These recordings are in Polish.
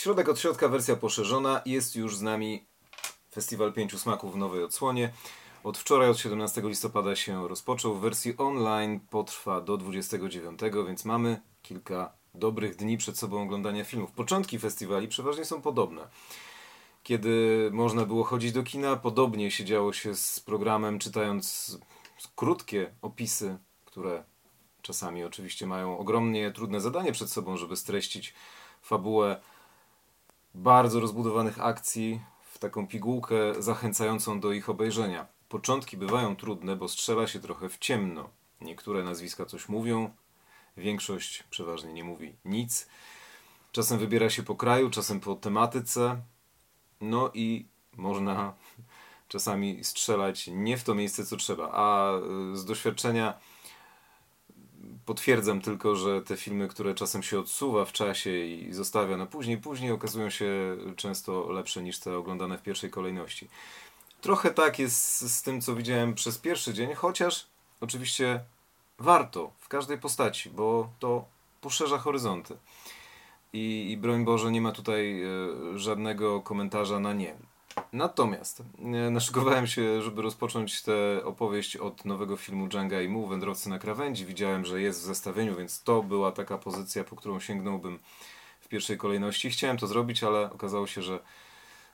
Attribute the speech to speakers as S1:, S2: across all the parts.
S1: Środek od środka, wersja poszerzona. Jest już z nami Festiwal Pięciu Smaków w nowej odsłonie. Od wczoraj, od 17 listopada się rozpoczął. W wersji online potrwa do 29, więc mamy kilka dobrych dni przed sobą oglądania filmów. Początki festiwali przeważnie są podobne. Kiedy można było chodzić do kina, podobnie się działo się z programem, czytając krótkie opisy, które czasami oczywiście mają ogromnie trudne zadanie przed sobą, żeby streścić fabułę bardzo rozbudowanych akcji w taką pigułkę zachęcającą do ich obejrzenia. Początki bywają trudne, bo strzela się trochę w ciemno. Niektóre nazwiska coś mówią, większość przeważnie nie mówi nic. Czasem wybiera się po kraju, czasem po tematyce. No i można czasami strzelać nie w to miejsce, co trzeba. A y, z doświadczenia potwierdzam tylko, że te filmy, które czasem się odsuwa w czasie i zostawia na później, później okazują się często lepsze niż te oglądane w pierwszej kolejności. Trochę tak jest z tym, co widziałem przez pierwszy dzień, chociaż oczywiście warto w każdej postaci, bo to poszerza horyzonty. I, i broń Boże, nie ma tutaj e, żadnego komentarza na nie. Natomiast e, naszykowałem się, żeby rozpocząć tę opowieść od nowego filmu Dżanga i Mu, Wędrowcy na krawędzi. Widziałem, że jest w zestawieniu, więc to była taka pozycja, po którą sięgnąłbym w pierwszej kolejności. Chciałem to zrobić, ale okazało się, że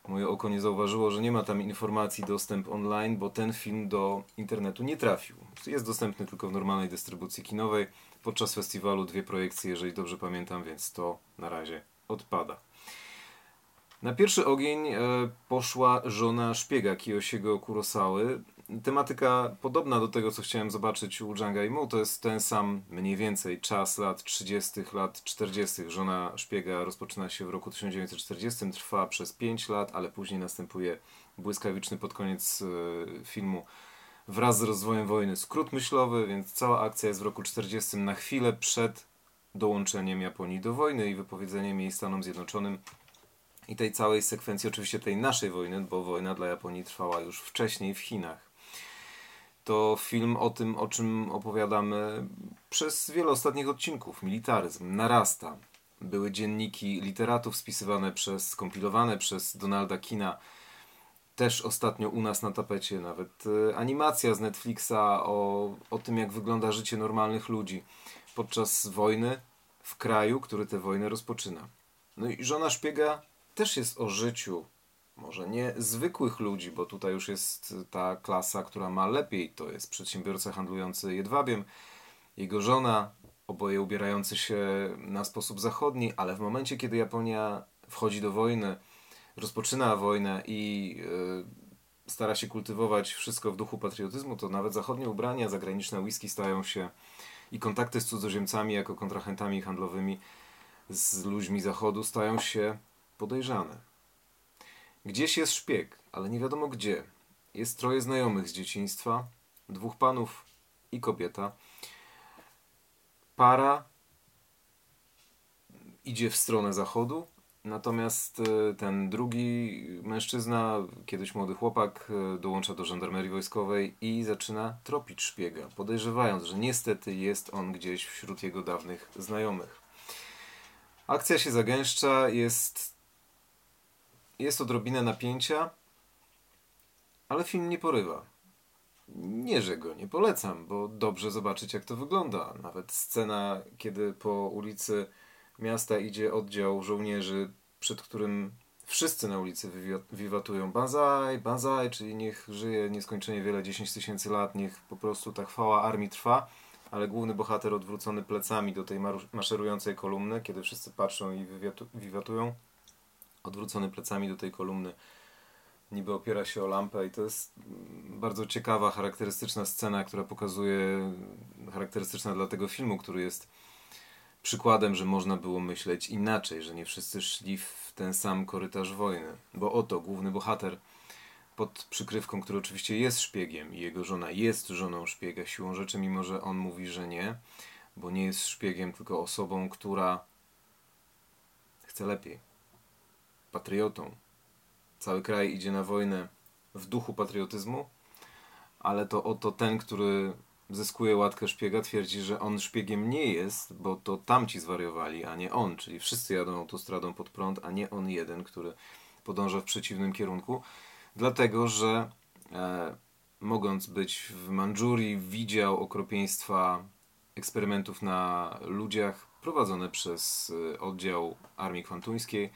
S1: moje oko nie zauważyło, że nie ma tam informacji dostęp online, bo ten film do internetu nie trafił. Jest dostępny tylko w normalnej dystrybucji kinowej. Podczas festiwalu dwie projekcje, jeżeli dobrze pamiętam, więc to na razie odpada. Na pierwszy ogień e, poszła żona szpiega Kiyoshiego Kurosawy. Tematyka podobna do tego, co chciałem zobaczyć u Django Mu. To jest ten sam mniej więcej czas lat 30., lat 40. Żona szpiega rozpoczyna się w roku 1940, trwa przez 5 lat, ale później następuje błyskawiczny pod koniec e, filmu wraz z rozwojem wojny skrót myślowy, więc cała akcja jest w roku 40 na chwilę przed dołączeniem Japonii do wojny i wypowiedzeniem jej Stanom Zjednoczonym i tej całej sekwencji, oczywiście tej naszej wojny, bo wojna dla Japonii trwała już wcześniej w Chinach. To film o tym, o czym opowiadamy przez wiele ostatnich odcinków. Militaryzm narasta. Były dzienniki literatów spisywane przez, skompilowane przez Donalda Kina. Też ostatnio u nas na tapecie nawet e, animacja z Netflixa o, o tym, jak wygląda życie normalnych ludzi podczas wojny w kraju, który tę wojnę rozpoczyna. No i żona szpiega też jest o życiu, może nie zwykłych ludzi, bo tutaj już jest ta klasa, która ma lepiej. To jest przedsiębiorca handlujący jedwabiem, jego żona, oboje ubierający się na sposób zachodni, ale w momencie, kiedy Japonia wchodzi do wojny, rozpoczyna wojnę i yy, stara się kultywować wszystko w duchu patriotyzmu, to nawet zachodnie ubrania, zagraniczne whisky stają się i kontakty z cudzoziemcami jako kontrahentami handlowymi z ludźmi zachodu stają się podejrzane. Gdzieś jest szpieg, ale nie wiadomo gdzie. Jest troje znajomych z dzieciństwa, dwóch panów i kobieta. Para idzie w stronę zachodu, natomiast e, ten drugi mężczyzna, kiedyś młody chłopak, e, dołącza do żandarmerii wojskowej i zaczyna tropić szpiega, podejrzewając, że niestety jest on gdzieś wśród jego dawnych znajomych. Akcja się zagęszcza, jest jest odrobinę napięcia, ale film nie porywa. Nie, że go nie polecam, bo dobrze zobaczyć, jak to wygląda. Nawet scena, kiedy po ulicy miasta idzie oddział żołnierzy, przed którym wszyscy na ulicy wiwatują Banzai, Banzai, czyli niech żyje nieskończenie wiele, 10 tysięcy lat, niech po prostu ta chwała armii trwa, ale główny bohater odwrócony plecami do tej maszerującej kolumny, kiedy wszyscy patrzą i wiwatują, odwrócony plecami do tej kolumny, niby opiera się o lampę i to jest bardzo ciekawa, charakterystyczna scena, która pokazuje, charakterystyczna dla tego filmu, który jest przykładem, że można było myśleć inaczej, że nie wszyscy szli w ten sam korytarz wojny. Bo oto główny bohater pod przykrywką, który oczywiście jest szpiegiem i jego żona jest żoną szpiega siłą rzeczy, mimo że on mówi, że nie, bo nie jest szpiegiem, tylko osobą, która chce lepiej patriotą. Cały kraj idzie na wojnę w duchu patriotyzmu, ale to oto ten, który zyskuje łatkę szpiega, twierdzi, że on szpiegiem nie jest, bo to tamci zwariowali, a nie on. Czyli wszyscy jadą autostradą pod prąd, a nie on jeden, który podąża w przeciwnym kierunku. Dlatego, że e, mogąc być w Mandżurii, widział okropieństwa eksperymentów na ludziach prowadzone przez e, oddział Armii Kwantuńskiej,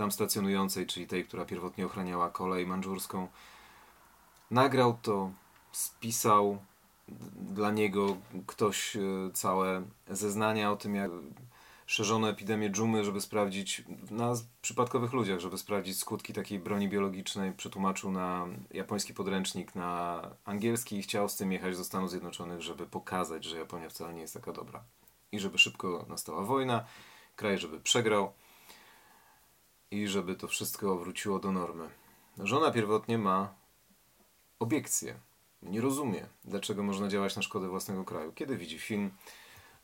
S1: tam stacjonującej, czyli tej, która pierwotnie ochraniała kolej mandżurską. Nagrał to, spisał dla niego ktoś e, całe zeznania o tym, jak szerzono epidemię dżumy, żeby sprawdzić na przypadkowych ludziach, żeby sprawdzić skutki takiej broni biologicznej. Przetłumaczył na japoński podręcznik na angielski i chciał z tym jechać do Stanów Zjednoczonych, żeby pokazać, że Japonia wcale nie jest taka dobra. I żeby szybko nastała wojna, kraj żeby przegrał i żeby to wszystko wróciło do normy. Żona pierwotnie ma obiekcje. Nie rozumie, dlaczego można działać na szkodę własnego kraju. Kiedy widzi film,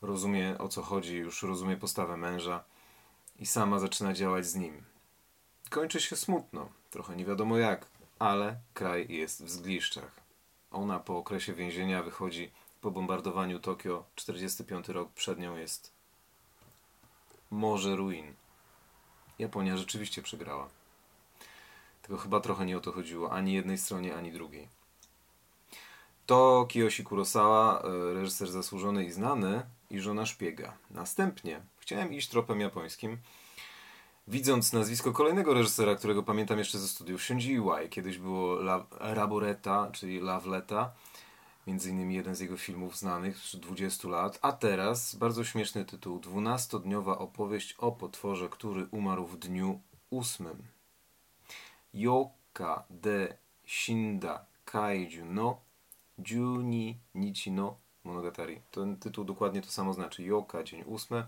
S1: rozumie o co chodzi, już rozumie postawę męża i sama zaczyna działać z nim. Kończy się smutno, trochę nie wiadomo jak, ale kraj jest w zgliszczach. Ona po okresie więzienia wychodzi po bombardowaniu Tokio, 45 rok przed nią jest morze ruin. Japonia rzeczywiście przegrała. Tylko chyba trochę nie o to chodziło, ani jednej stronie, ani drugiej. To Kiyoshi Kurosawa, e, reżyser zasłużony i znany, i żona szpiega. Następnie chciałem iść tropem japońskim, widząc nazwisko kolejnego reżysera, którego pamiętam jeszcze ze studiów Shinji Iwai. Kiedyś było La Raboreta, czyli Loveleta, między innymi jeden z jego filmów znanych sprzed 20 lat, a teraz bardzo śmieszny tytuł, 12-dniowa opowieść o potworze, który umarł w dniu ósmym. Yoka de Shinda Kaiju no Juni Nichi no Monogatari. Ten tytuł dokładnie to samo znaczy. Yoka, dzień ósmy.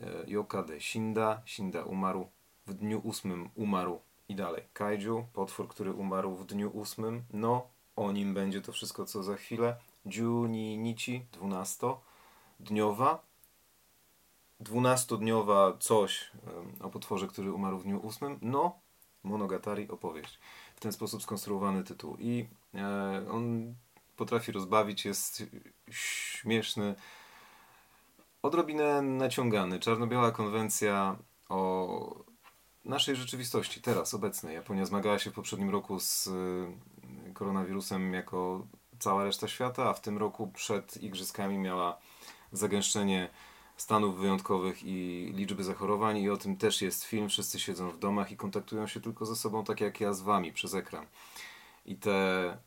S1: E, Yoka de Shinda. Shinda umarł. W dniu ósmym umarł. I dalej. Kaiju, potwór, który umarł w dniu ósmym. No, o nim będzie to wszystko, co za chwilę. Juni Nichi, dwunastodniowa. Dwunastodniowa coś o potworze, który umarł w dniu ósmym. No, Monogatari opowieść. W ten sposób skonstruowany tytuł. I e, on potrafi rozbawić, jest śmieszny, odrobinę naciągany. Czarno-biała konwencja o naszej rzeczywistości, teraz, obecnej. Japonia zmagała się w poprzednim roku z koronawirusem jako cała reszta świata, a w tym roku przed igrzyskami miała zagęszczenie stanów wyjątkowych i liczby zachorowań i o tym też jest film. Wszyscy siedzą w domach i kontaktują się tylko ze sobą, tak jak ja z wami, przez ekran. I te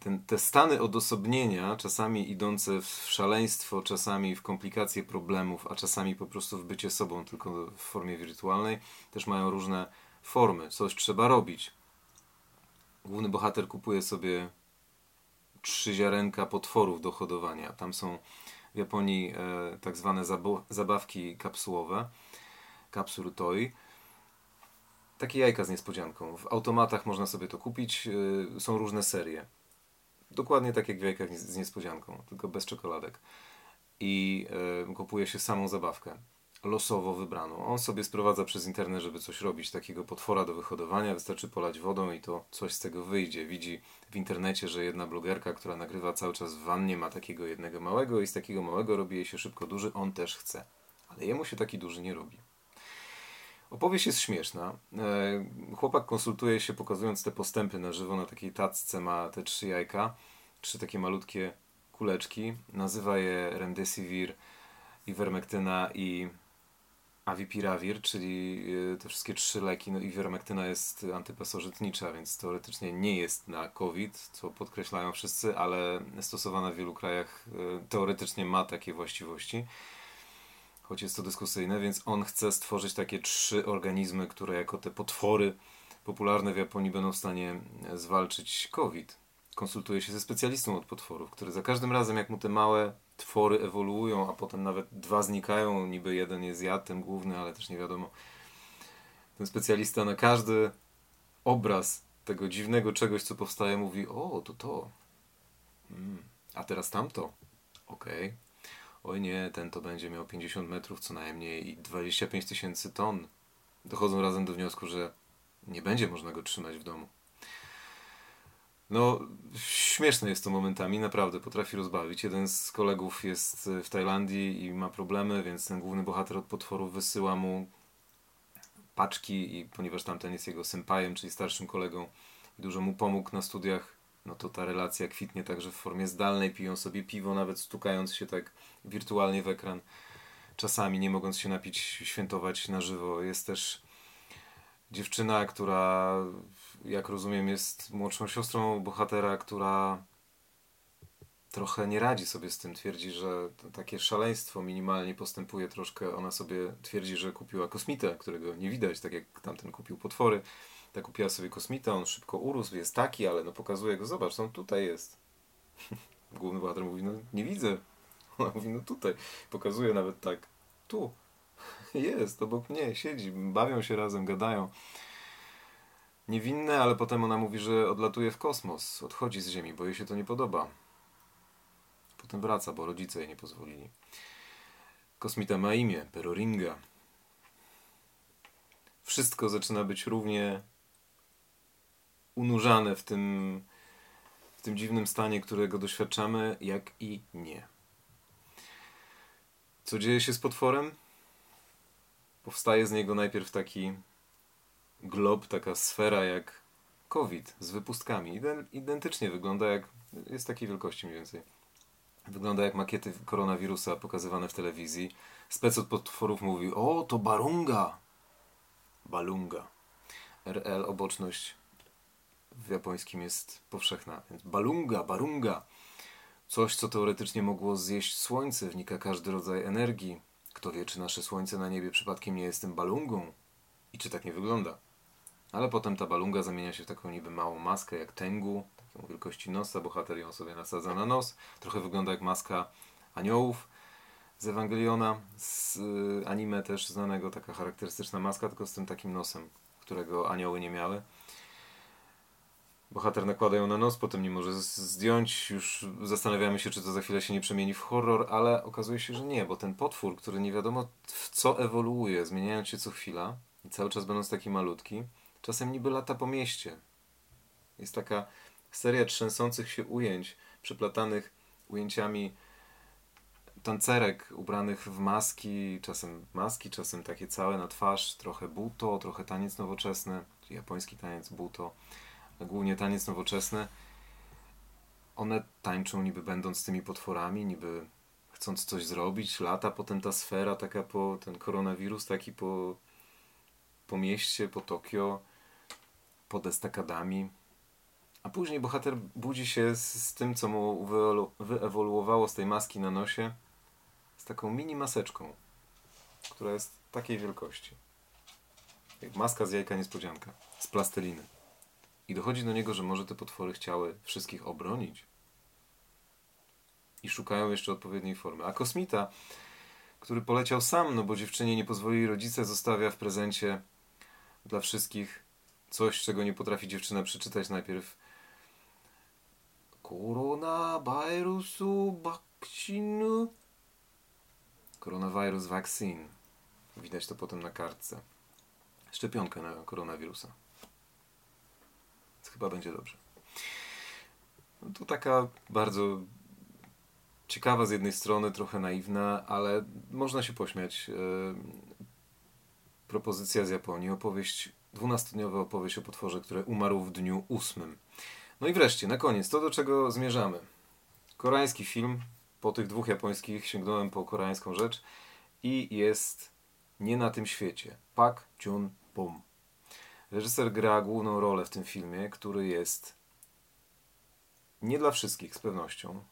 S1: ten, te stany odosobnienia, czasami idące w szaleństwo, czasami w komplikacje problemów, a czasami po prostu w bycie sobą, tylko w formie wirtualnej, też mają różne formy. Coś trzeba robić. Główny bohater kupuje sobie trzy ziarenka potworów do hodowania. Tam są w Japonii e, tak zwane zabawki kapsułowe, kapsul toy. Takie jajka z niespodzianką. W automatach można sobie to kupić. E, są różne serie. Dokładnie tak jak w jajkach z niespodzianką, tylko bez czekoladek. I y, kupuje się samą zabawkę, losowo wybraną. On sobie sprowadza przez internet, żeby coś robić, takiego potwora do wyhodowania. Wystarczy polać wodą i to coś z tego wyjdzie. Widzi w internecie, że jedna blogerka, która nagrywa cały czas w wannie, ma takiego jednego małego i z takiego małego robi jej się szybko duży. On też chce. Ale jemu się taki duży nie robi. Opowieść jest śmieszna. E, chłopak konsultuje się, pokazując te postępy na żywo. Na takiej tacce ma te trzy jajka, trzy takie malutkie kuleczki. Nazywa je Remdesivir, Ivermectyna i Avipiravir, czyli e, te wszystkie trzy leki. No, Ivermectyna jest antypasożytnicza, więc teoretycznie nie jest na COVID, co podkreślają wszyscy, ale stosowana w wielu krajach e, teoretycznie ma takie właściwości choć jest to dyskusyjne, więc on chce stworzyć takie trzy organizmy, które jako te potwory popularne w Japonii będą w stanie e, zwalczyć COVID. Konsultuje się ze specjalistą od potworów, który za każdym razem, jak mu te małe twory ewoluują, a potem nawet dwa znikają, niby jeden jest ja, ten główny, ale też nie wiadomo. Ten specjalista na każdy obraz tego dziwnego czegoś, co powstaje, mówi: O, to to. Hmm. A teraz tamto. Okej. Okay oj nie, ten to będzie miał 50 metrów co najmniej i 25 tysięcy ton. Dochodzą razem do wniosku, że nie będzie można go trzymać w domu. No, śmieszne jest to momentami, naprawdę potrafi rozbawić. Jeden z kolegów jest w Tajlandii i ma problemy, więc ten główny bohater od potworów wysyła mu paczki i ponieważ tamten jest jego sympajem, czyli starszym kolegą i dużo mu pomógł na studiach, no to ta relacja kwitnie także w formie zdalnej, piją sobie piwo, nawet stukając się tak wirtualnie w ekran, czasami nie mogąc się napić, świętować na żywo. Jest też dziewczyna, która jak rozumiem jest młodszą siostrą bohatera, która trochę nie radzi sobie z tym. Twierdzi, że takie szaleństwo minimalnie postępuje troszkę. Ona sobie twierdzi, że kupiła kosmitę, którego nie widać, tak jak tamten kupił potwory. Tak kupiła sobie kosmita, on szybko urósł, jest taki, ale no pokazuje go, zobacz, on tutaj jest. Główny bohater mówi, no nie widzę. Ona mówi, no tutaj. Pokazuje nawet tak, tu. Jest, obok mnie, siedzi, bawią się razem, gadają. Niewinne, ale potem ona mówi, że odlatuje w kosmos, odchodzi z Ziemi, bo jej się to nie podoba. Potem wraca, bo rodzice jej nie pozwolili. Kosmita ma imię, Peroringa. Wszystko zaczyna być równie unurzane w tym, w tym dziwnym stanie, którego doświadczamy, jak i nie. Co dzieje się z potworem? Powstaje z niego najpierw taki glob, taka sfera jak COVID z wypustkami. Identycznie wygląda jak, jest takiej wielkości mniej więcej. Wygląda jak makiety koronawirusa pokazywane w telewizji. Spec od potworów mówi, o to barunga. Balunga. RL, oboczność w japońskim jest powszechna. Więc balunga, barunga. Coś, co teoretycznie mogło zjeść słońce, wnika każdy rodzaj energii. Kto wie, czy nasze słońce na niebie przypadkiem nie jest tym balungą? I czy tak nie wygląda? Ale potem ta balunga zamienia się w taką niby małą maskę, jak Tengu, taką wielkości nosa. Bohater ją sobie nasadza na nos. Trochę wygląda jak maska aniołów z Ewangeliona, z y, anime też znanego, taka charakterystyczna maska, tylko z tym takim nosem, którego anioły nie miały. Bohater nakłada ją na nos, potem nie może zdjąć. Już zastanawiamy się, czy to za chwilę się nie przemieni w horror, ale okazuje się, że nie, bo ten potwór, który nie wiadomo w co ewoluuje, zmieniając się co chwila i cały czas będąc taki malutki, czasem niby lata po mieście. Jest taka seria trzęsących się ujęć, przeplatanych ujęciami tancerek ubranych w maski, czasem maski, czasem takie całe na twarz, trochę buto, trochę taniec nowoczesny, czy japoński taniec buto głównie taniec nowoczesny, one tańczą niby będąc tymi potworami, niby chcąc coś zrobić, lata potem ta sfera taka po, ten koronawirus taki po, po mieście, po Tokio, pod estakadami. A później bohater budzi się z, z tym, co mu wyewoluowało z tej maski na nosie, z taką mini maseczką, która jest takiej wielkości. Jak maska z jajka niespodzianka, z plasteliny. I dochodzi do niego, że może te potwory chciały wszystkich obronić. I szukają jeszcze odpowiedniej formy. A kosmita, który poleciał sam, no bo dziewczynie nie pozwolili rodzice, zostawia w prezencie dla wszystkich coś, czego nie potrafi dziewczyna przeczytać najpierw. Koronawirusu vaccine. Koronawirus vaccine. Widać to potem na kartce. Szczepionkę na koronawirusa chyba będzie dobrze. No to taka bardzo ciekawa z jednej strony, trochę naiwna, ale można się pośmiać. E, propozycja z Japonii, opowieść, dwunastodniowa opowieść o potworze, który umarł w dniu ósmym. No i wreszcie, na koniec, to do czego zmierzamy. Koreański film, po tych dwóch japońskich sięgnąłem po koreańską rzecz i jest nie na tym świecie. Pak Jun-pom. Reżyser gra główną rolę w tym filmie, który jest nie dla wszystkich z pewnością.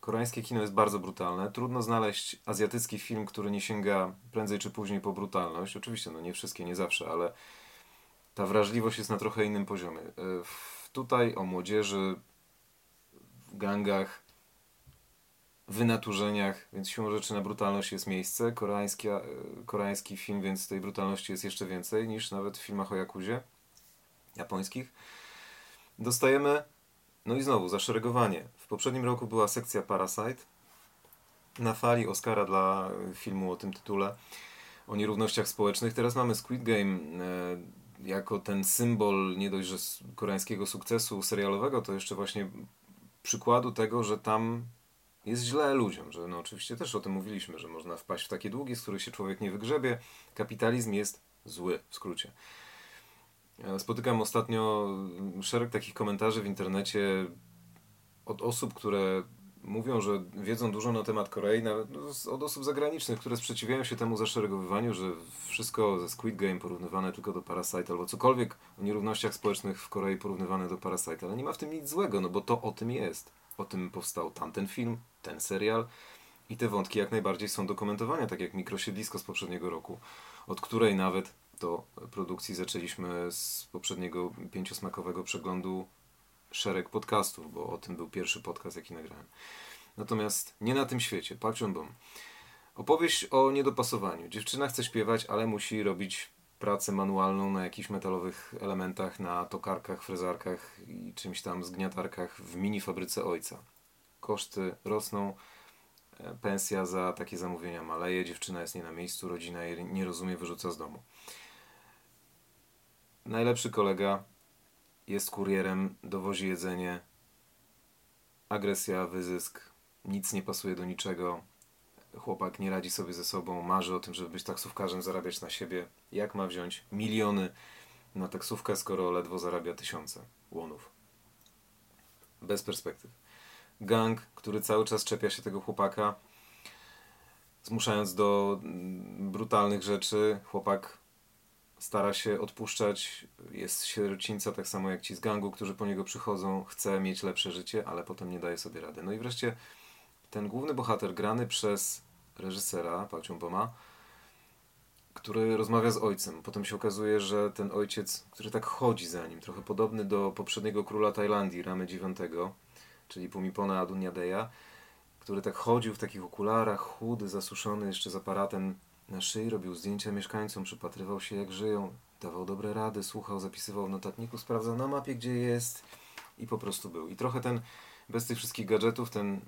S1: Koreańskie kino jest bardzo brutalne. Trudno znaleźć azjatycki film, który nie sięga prędzej czy później po brutalność. Oczywiście, no nie wszystkie, nie zawsze, ale ta wrażliwość jest na trochę innym poziomie. E, tutaj o młodzieży, w gangach, wynaturzeniach, więc siłą rzeczy na brutalność jest miejsce. Koreański, e, koreański film, więc tej brutalności jest jeszcze więcej niż nawet w filmach o Jakuzie japońskich. Dostajemy, no i znowu, zaszeregowanie. W poprzednim roku była sekcja Parasite. Na fali Oscara dla filmu o tym tytule o nierównościach społecznych. Teraz mamy Squid Game. E, jako ten symbol nie dość, że koreańskiego sukcesu serialowego, to jeszcze właśnie przykładu tego, że tam jest źle ludziom, że no oczywiście też o tym mówiliśmy, że można wpaść w takie długi, z których się człowiek nie wygrzebie. Kapitalizm jest zły, w skrócie. Spotykam ostatnio szereg takich komentarzy w internecie od osób, które mówią, że wiedzą dużo na temat Korei, nawet od osób zagranicznych, które sprzeciwiają się temu zaszeregowywaniu, że wszystko ze Squid Game porównywane tylko do Parasite, albo cokolwiek o nierównościach społecznych w Korei porównywane do Parasite, ale nie ma w tym nic złego, no bo to o tym jest. O tym powstał tamten film, ten serial i te wątki jak najbardziej są dokumentowane, tak jak Mikrosiedlisko z poprzedniego roku, od której nawet do produkcji zaczęliśmy z poprzedniego pięciosmakowego przeglądu szereg podcastów, bo o tym był pierwszy podcast, jaki nagrałem. Natomiast nie na tym świecie. Park Bom. Opowieść o niedopasowaniu. Dziewczyna chce śpiewać, ale musi robić pracę manualną na jakichś metalowych elementach, na tokarkach, frezarkach i czymś tam zgniatarkach w mini fabryce ojca. Koszty rosną, e, pensja za takie zamówienia maleje, dziewczyna jest nie na miejscu, rodzina jej nie rozumie, wyrzuca z domu. Najlepszy kolega jest kurierem, dowozi jedzenie, agresja, wyzysk, nic nie pasuje do niczego, chłopak nie radzi sobie ze sobą, marzy o tym, żeby być taksówkarzem, zarabiać na siebie. Jak ma wziąć miliony na taksówkę, skoro ledwo zarabia tysiące łonów? Bez perspektyw. Gang, który cały czas czepia się tego chłopaka, zmuszając do brutalnych rzeczy. Chłopak stara się odpuszczać, jest sierocińca tak samo jak ci z gangu, którzy po niego przychodzą, chce mieć lepsze życie, ale potem nie daje sobie rady. No i wreszcie ten główny bohater grany przez reżysera Pacią Boma, który rozmawia z ojcem. Potem się okazuje, że ten ojciec, który tak chodzi za nim, trochę podobny do poprzedniego króla Tajlandii, Ramy IX, czyli Pumipona Adunyadeya, który tak chodził w takich okularach, chudy, zasuszony, jeszcze z aparatem na szyi, robił zdjęcia mieszkańcom, przypatrywał się jak żyją, dawał dobre rady, słuchał, zapisywał w notatniku, sprawdzał na mapie gdzie jest i po prostu był. I trochę ten, bez tych wszystkich gadżetów, ten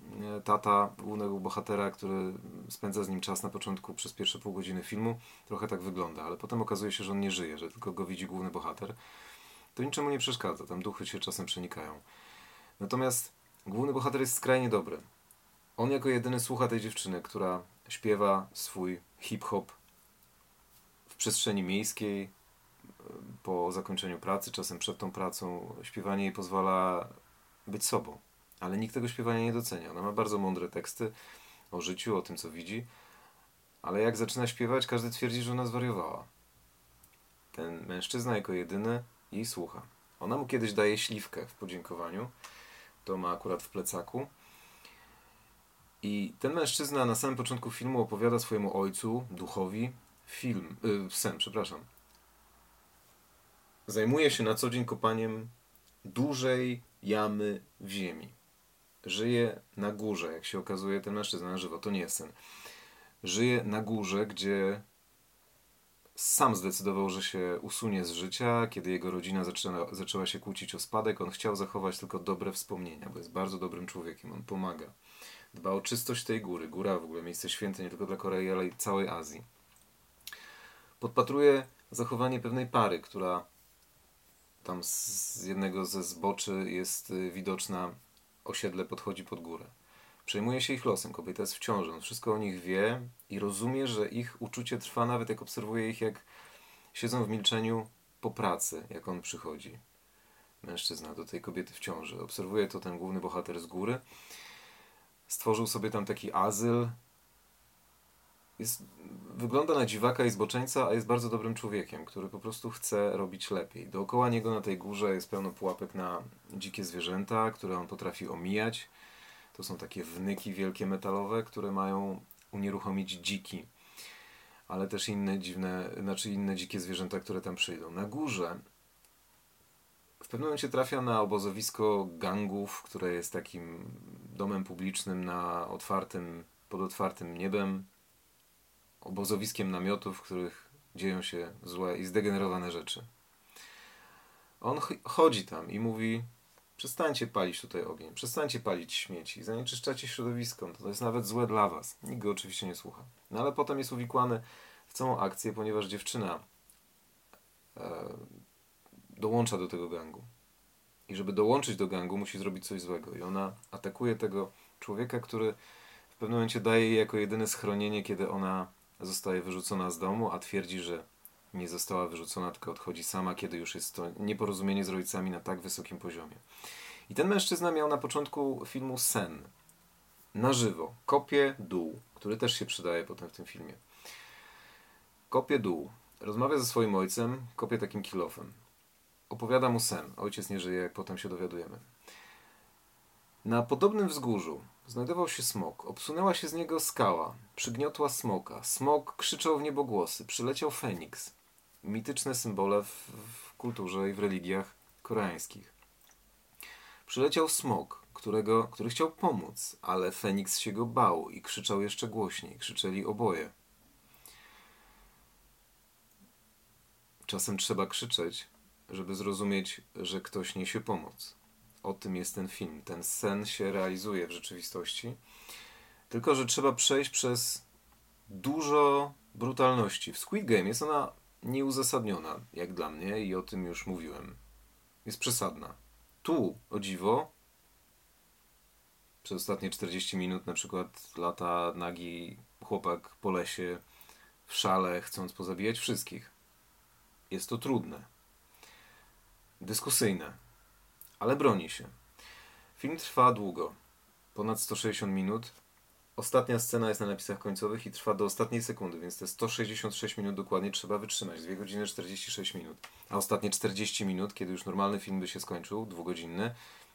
S1: tata głównego bohatera, który spędza z nim czas na początku przez pierwsze pół godziny filmu, trochę tak wygląda, ale potem okazuje się, że on nie żyje, że tylko go widzi główny bohater. To niczemu nie przeszkadza, tam duchy się czasem przenikają. Natomiast główny bohater jest skrajnie dobry. On jako jedyny słucha tej dziewczyny, która śpiewa swój hip-hop w przestrzeni miejskiej po zakończeniu pracy, czasem przed tą pracą. Śpiewanie jej pozwala być sobą, ale nikt tego śpiewania nie docenia. Ona ma bardzo mądre teksty o życiu, o tym, co widzi, ale jak zaczyna śpiewać, każdy twierdzi, że ona zwariowała. Ten mężczyzna jako jedyny jej słucha. Ona mu kiedyś daje śliwkę w podziękowaniu. To ma akurat w plecaku. I ten mężczyzna na samym początku filmu opowiada swojemu ojcu, duchowi, film, yy, sen, przepraszam. Zajmuje się na co dzień kopaniem dużej jamy w ziemi. Żyje na górze, jak się okazuje, ten mężczyzna na żywo, to nie jest sen. Żyje na górze, gdzie sam zdecydował, że się usunie z życia, kiedy jego rodzina zaczęła, zaczęła się kłócić o spadek. On chciał zachować tylko dobre wspomnienia, bo jest bardzo dobrym człowiekiem, on pomaga dba o czystość tej góry. Góra w ogóle miejsce święte nie tylko dla Korei, ale i całej Azji. Podpatruje zachowanie pewnej pary, która tam z jednego ze zboczy jest y, widoczna, osiedle podchodzi pod górę. Przejmuje się ich losem, kobieta jest w ciąży, on wszystko o nich wie i rozumie, że ich uczucie trwa nawet jak obserwuje ich, jak siedzą w milczeniu po pracy, jak on przychodzi. Mężczyzna do tej kobiety w ciąży. Obserwuje to ten główny bohater z góry Stworzył sobie tam taki azyl. Jest, wygląda na dziwaka i zboczeńca, a jest bardzo dobrym człowiekiem, który po prostu chce robić lepiej. Dookoła niego na tej górze jest pełno pułapek na dzikie zwierzęta, które on potrafi omijać. To są takie wnyki wielkie metalowe, które mają unieruchomić dziki, ale też inne dziwne, znaczy inne dzikie zwierzęta, które tam przyjdą. Na górze w pewnym momencie trafia na obozowisko gangów, które jest takim domem publicznym na otwartym, pod otwartym niebem, obozowiskiem namiotów, w których dzieją się złe i zdegenerowane rzeczy. On chodzi tam i mówi: Przestańcie palić tutaj ogień, przestańcie palić śmieci, zanieczyszczacie środowisko, to jest nawet złe dla was. Nikt go oczywiście nie słucha. No ale potem jest uwikłany w całą akcję, ponieważ dziewczyna, e, dołącza do tego gangu. I żeby dołączyć do gangu, musi zrobić coś złego. I ona atakuje tego człowieka, który w pewnym momencie daje jej jako jedyne schronienie, kiedy ona zostaje wyrzucona z domu, a twierdzi, że nie została wyrzucona, tylko odchodzi sama, kiedy już jest to nieporozumienie z rodzicami na tak wysokim poziomie. I ten mężczyzna miał na początku filmu sen. Na żywo. Kopie dół, który też się przydaje potem w tym filmie. Kopie dół. Rozmawia ze swoim ojcem, kopie takim kilofem. Opowiada mu sen. Ojciec nie żyje, jak potem się dowiadujemy. Na podobnym wzgórzu znajdował się smok. Obsunęła się z niego skała. Przygniotła smoka. Smok krzyczał w niebogłosy. Przyleciał Feniks. Mityczne symbole w, w kulturze i w religiach koreańskich. Przyleciał smok, którego, który chciał pomóc, ale Feniks się go bał i krzyczał jeszcze głośniej. Krzyczeli oboje. Czasem trzeba krzyczeć, żeby zrozumieć, że ktoś niesie pomoc. O tym jest ten film. Ten sen się realizuje w rzeczywistości. Tylko, że trzeba przejść przez dużo brutalności. W Squid Game jest ona nieuzasadniona, jak dla mnie, i o tym już mówiłem. Jest przesadna. Tu, o dziwo, przez ostatnie 40 minut na przykład lata nagi chłopak po lesie w szale, chcąc pozabijać wszystkich. Jest to trudne. Dyskusyjne. Ale broni się. Film trwa długo. Ponad 160 minut. Ostatnia scena jest na napisach końcowych i trwa do ostatniej sekundy, więc te 166 minut dokładnie trzeba wytrzymać. 2 godziny 46 minut. A ostatnie 40 minut, kiedy już normalny film by się skończył, dwugodzinny,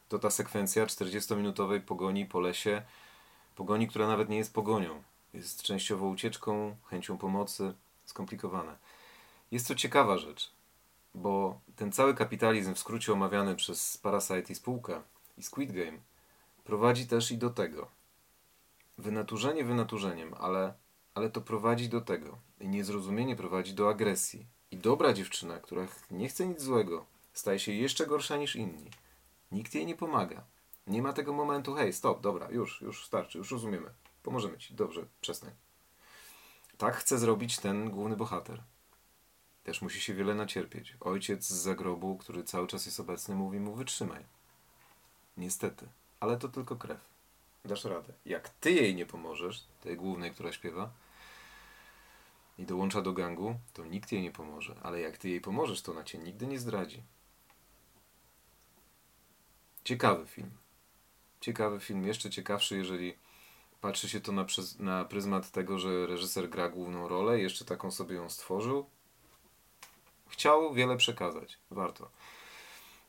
S1: to ta sekwencja 40-minutowej pogoni po lesie. Pogoni, która nawet nie jest pogonią. Jest częściowo ucieczką, chęcią pomocy. Skomplikowane. Jest to ciekawa rzecz, bo ten cały kapitalizm, w skrócie omawiany przez Parasite i spółkę i Squid Game, prowadzi też i do tego. Wynaturzenie wynaturzeniem, ale, ale to prowadzi do tego. I niezrozumienie prowadzi do agresji. I dobra dziewczyna, która nie chce nic złego, staje się jeszcze gorsza niż inni. Nikt jej nie pomaga. Nie ma tego momentu, hej, stop, dobra, już, już starczy, już rozumiemy. Pomożemy ci, dobrze, przestań. Tak chce zrobić ten główny bohater. Też musi się wiele nacierpieć. Ojciec z zagrobu, który cały czas jest obecny, mówi mu wytrzymaj. Niestety. Ale to tylko krew. Dasz radę. Jak ty jej nie pomożesz, tej głównej, która śpiewa, i dołącza do gangu, to nikt jej nie pomoże. Ale jak ty jej pomożesz, to ona cię nigdy nie zdradzi. Ciekawy film. Ciekawy film. Jeszcze ciekawszy, jeżeli patrzy się to na, na pryzmat tego, że reżyser gra główną rolę, jeszcze taką sobie ją stworzył. Chciał wiele przekazać. Warto.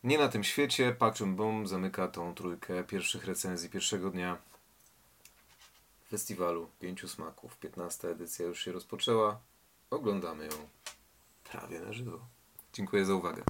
S1: Nie na tym świecie. Park Boom zamyka tą trójkę pierwszych recenzji pierwszego dnia festiwalu Pięciu Smaków. 15 edycja już się rozpoczęła. Oglądamy ją prawie na żywo. Dziękuję za uwagę.